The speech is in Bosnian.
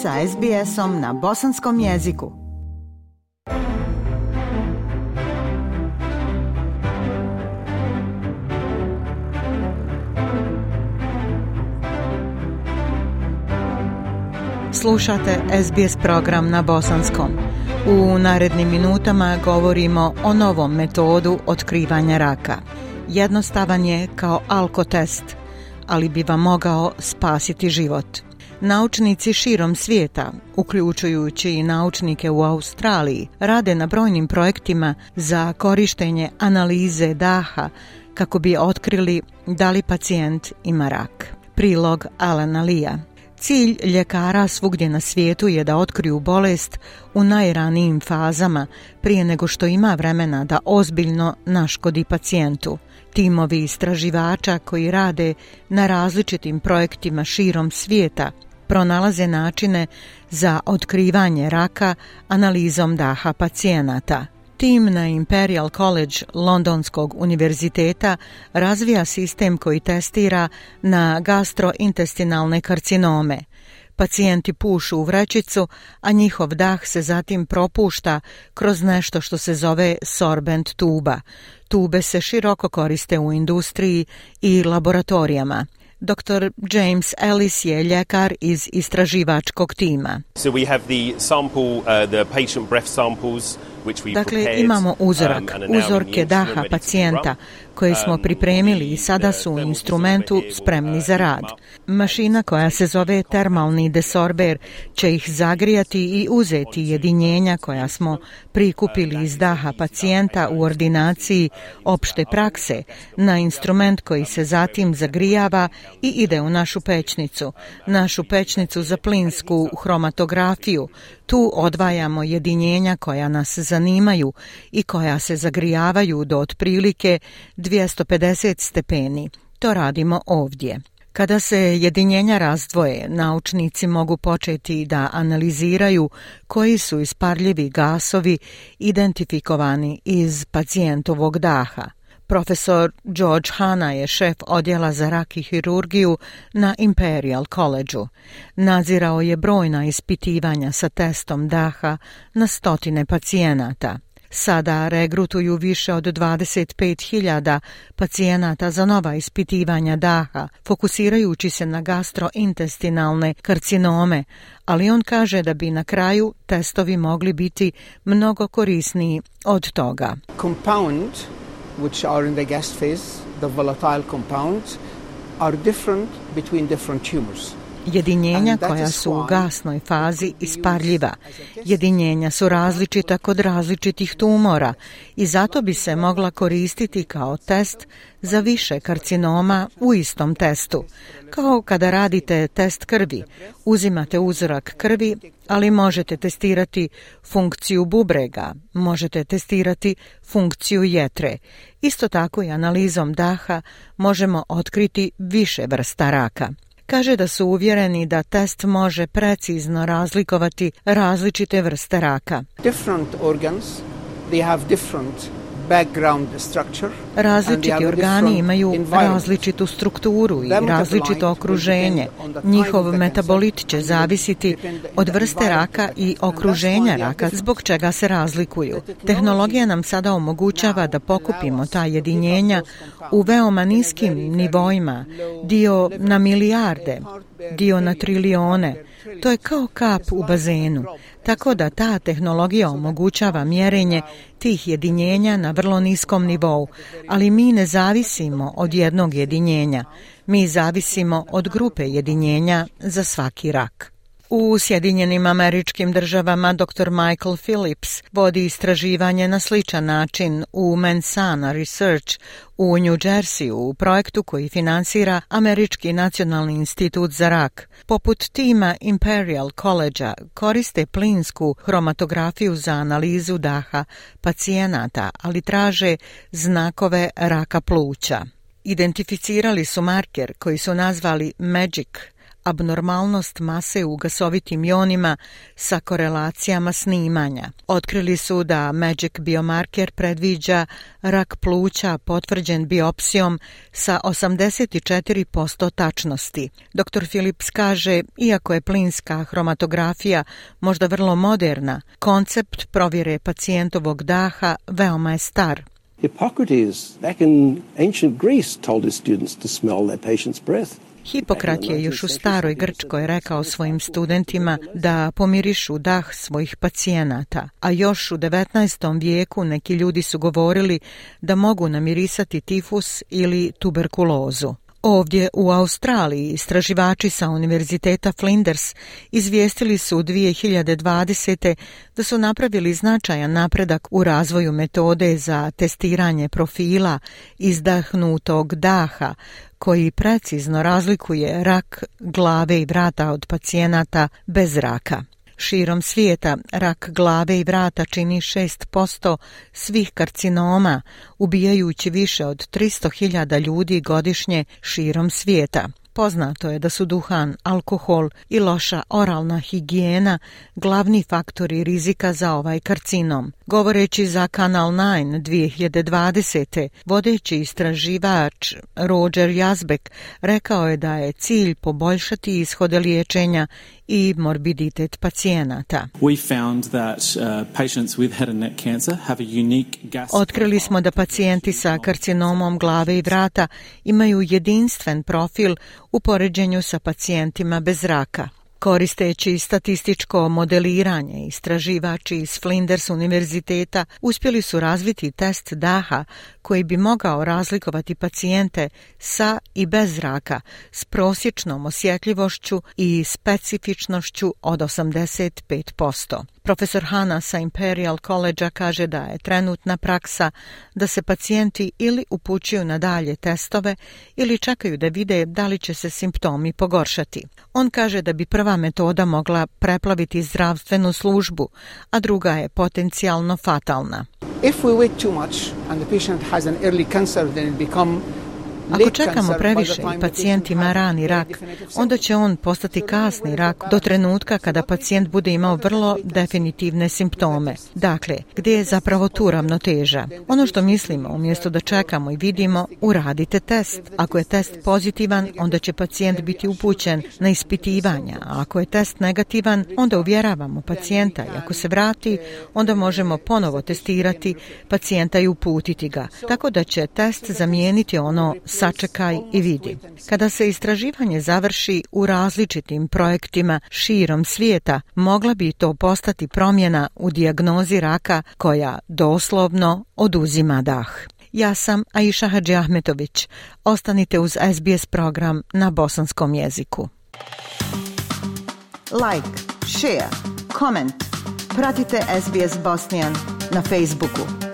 sa SBS-om na bosanskom jeziku. Slušate SBS program na bosanskom. U narednim minutama govorimo o novom metodu otkrivanja raka. Jednostavan je kao alkotest, ali bi vam mogao spasiti život – Naučnici širom svijeta, uključujući i naučnike u Australiji, rade na brojnim projektima za korištenje analize daha kako bi otkrili da li pacijent ima rak. Prilog Alana Lija Cilj ljekara svugdje na svijetu je da otkriju bolest u najranijim fazama prije nego što ima vremena da ozbiljno naškodi pacijentu. Timovi istraživača koji rade na različitim projektima širom svijeta pronalaze načine za otkrivanje raka analizom daha pacijenata. Tim na Imperial College Londonskog univerziteta razvija sistem koji testira na gastrointestinalne karcinome. Pacijenti pušu u vrećicu, a njihov dah se zatim propušta kroz nešto što se zove sorbent tuba. Tube se široko koriste u industriji i laboratorijama. Dr. James Ellis je ljekar iz istraživačkog tima. So we have the sample, uh, the patient breath samples, Dakle, imamo um, uzorak, uzorke daha pacijenta koje smo um, pripremili i sada uh, su u instrumentu uh, spremni za rad. Mašina koja se zove termalni desorber će ih zagrijati i uzeti jedinjenja koja smo prikupili iz daha pacijenta u ordinaciji opšte prakse na instrument koji se zatim zagrijava i ide u našu pećnicu, našu pećnicu za plinsku hromatografiju. Tu odvajamo jedinjenja koja nas zagrijava zanimaju i koja se zagrijavaju do otprilike 250 stepeni. To radimo ovdje. Kada se jedinjenja razdvoje, naučnici mogu početi da analiziraju koji su isparljivi gasovi identifikovani iz pacijentovog daha. Profesor George Hanna je šef odjela za rak i hirurgiju na Imperial College-u. Nazirao je brojna ispitivanja sa testom daha na stotine pacijenata. Sada regrutuju više od 25.000 pacijenata za nova ispitivanja daha, fokusirajući se na gastrointestinalne karcinome, ali on kaže da bi na kraju testovi mogli biti mnogo korisniji od toga. Compound which are in the gas phase, the volatile compounds, are different between different tumors. jedinjenja koja su u gasnoj fazi isparljiva. Jedinjenja su različita kod različitih tumora i zato bi se mogla koristiti kao test za više karcinoma u istom testu. Kao kada radite test krvi, uzimate uzorak krvi, ali možete testirati funkciju bubrega, možete testirati funkciju jetre. Isto tako i analizom daha možemo otkriti više vrsta raka kaže da su uvjereni da test može precizno razlikovati različite vrste raka. Different organs, they have different Različiti organi imaju različitu strukturu i različito okruženje. Njihov metabolit će zavisiti od vrste raka i okruženja raka zbog čega se razlikuju. Tehnologija nam sada omogućava da pokupimo ta jedinjenja u veoma niskim nivoima, dio na milijarde, dio na trilione, To je kao kap u bazenu, tako da ta tehnologija omogućava mjerenje tih jedinjenja na vrlo niskom nivou, ali mi ne zavisimo od jednog jedinjenja, mi zavisimo od grupe jedinjenja za svaki rak. U Sjedinjenim američkim državama dr. Michael Phillips vodi istraživanje na sličan način u Mensana Research u New Jersey u projektu koji finansira Američki nacionalni institut za rak. Poput tima Imperial College-a koriste plinsku hromatografiju za analizu daha pacijenata, ali traže znakove raka pluća. Identificirali su marker koji su nazvali MAGIC – abnormalnost mase u gasovitim jonima sa korelacijama snimanja. Otkrili su da Magic Biomarker predviđa rak pluća potvrđen biopsijom sa 84% tačnosti. Dr. Phillips kaže, iako je plinska hromatografija možda vrlo moderna, koncept provjere pacijentovog daha veoma je star. Hippocrates, back in ancient Greece, told his students to smell their patient's breath. Hipokrat je još u staroj Grčkoj rekao svojim studentima da pomirišu dah svojih pacijenata, a još u 19. vijeku neki ljudi su govorili da mogu namirisati tifus ili tuberkulozu. Ovdje u Australiji istraživači sa Univerziteta Flinders izvijestili su 2020. da su napravili značajan napredak u razvoju metode za testiranje profila izdahnutog daha koji precizno razlikuje rak glave i vrata od pacijenata bez raka. Širom svijeta rak glave i vrata čini 6% svih karcinoma, ubijajući više od 300.000 ljudi godišnje širom svijeta. Poznato je da su duhan, alkohol i loša oralna higijena glavni faktori rizika za ovaj karcinom. Govoreći za Kanal 9 2020. vodeći istraživač Roger Jazbek rekao je da je cilj poboljšati ishode liječenja i morbiditet pacijenata. Otkrili smo da pacijenti sa karcinomom glave i vrata imaju jedinstven profil u poređenju sa pacijentima bez raka. Koristeći statističko modeliranje, istraživači iz Flinders univerziteta uspjeli su razviti test daha koji bi mogao razlikovati pacijente sa i bez raka s prosječnom osjetljivošću i specifičnošću od 85%. Profesor Hanna sa Imperial College-a kaže da je trenutna praksa da se pacijenti ili upućuju na dalje testove ili čekaju da vide da li će se simptomi pogoršati. On kaže da bi prva prva metoda mogla preplaviti zdravstvenu službu, a druga je potencijalno fatalna. If we wait too much and the patient has an early cancer, then it becomes Ako čekamo previše i pacijent ima rani rak, onda će on postati kasni rak do trenutka kada pacijent bude imao vrlo definitivne simptome. Dakle, gdje je zapravo tu ravnoteža? Ono što mislimo, umjesto da čekamo i vidimo, uradite test. Ako je test pozitivan, onda će pacijent biti upućen na ispitivanja. Ako je test negativan, onda uvjeravamo pacijenta i ako se vrati, onda možemo ponovo testirati pacijenta i uputiti ga. Tako da će test zamijeniti ono sačekaj i vidi. Kada se istraživanje završi u različitim projektima širom svijeta, mogla bi to postati promjena u dijagnozi raka koja doslovno oduzima dah. Ja sam Aisha Hadži Ahmetović. Ostanite uz SBS program na bosanskom jeziku. Like, share, comment. Pratite SBS Bosnian na Facebooku.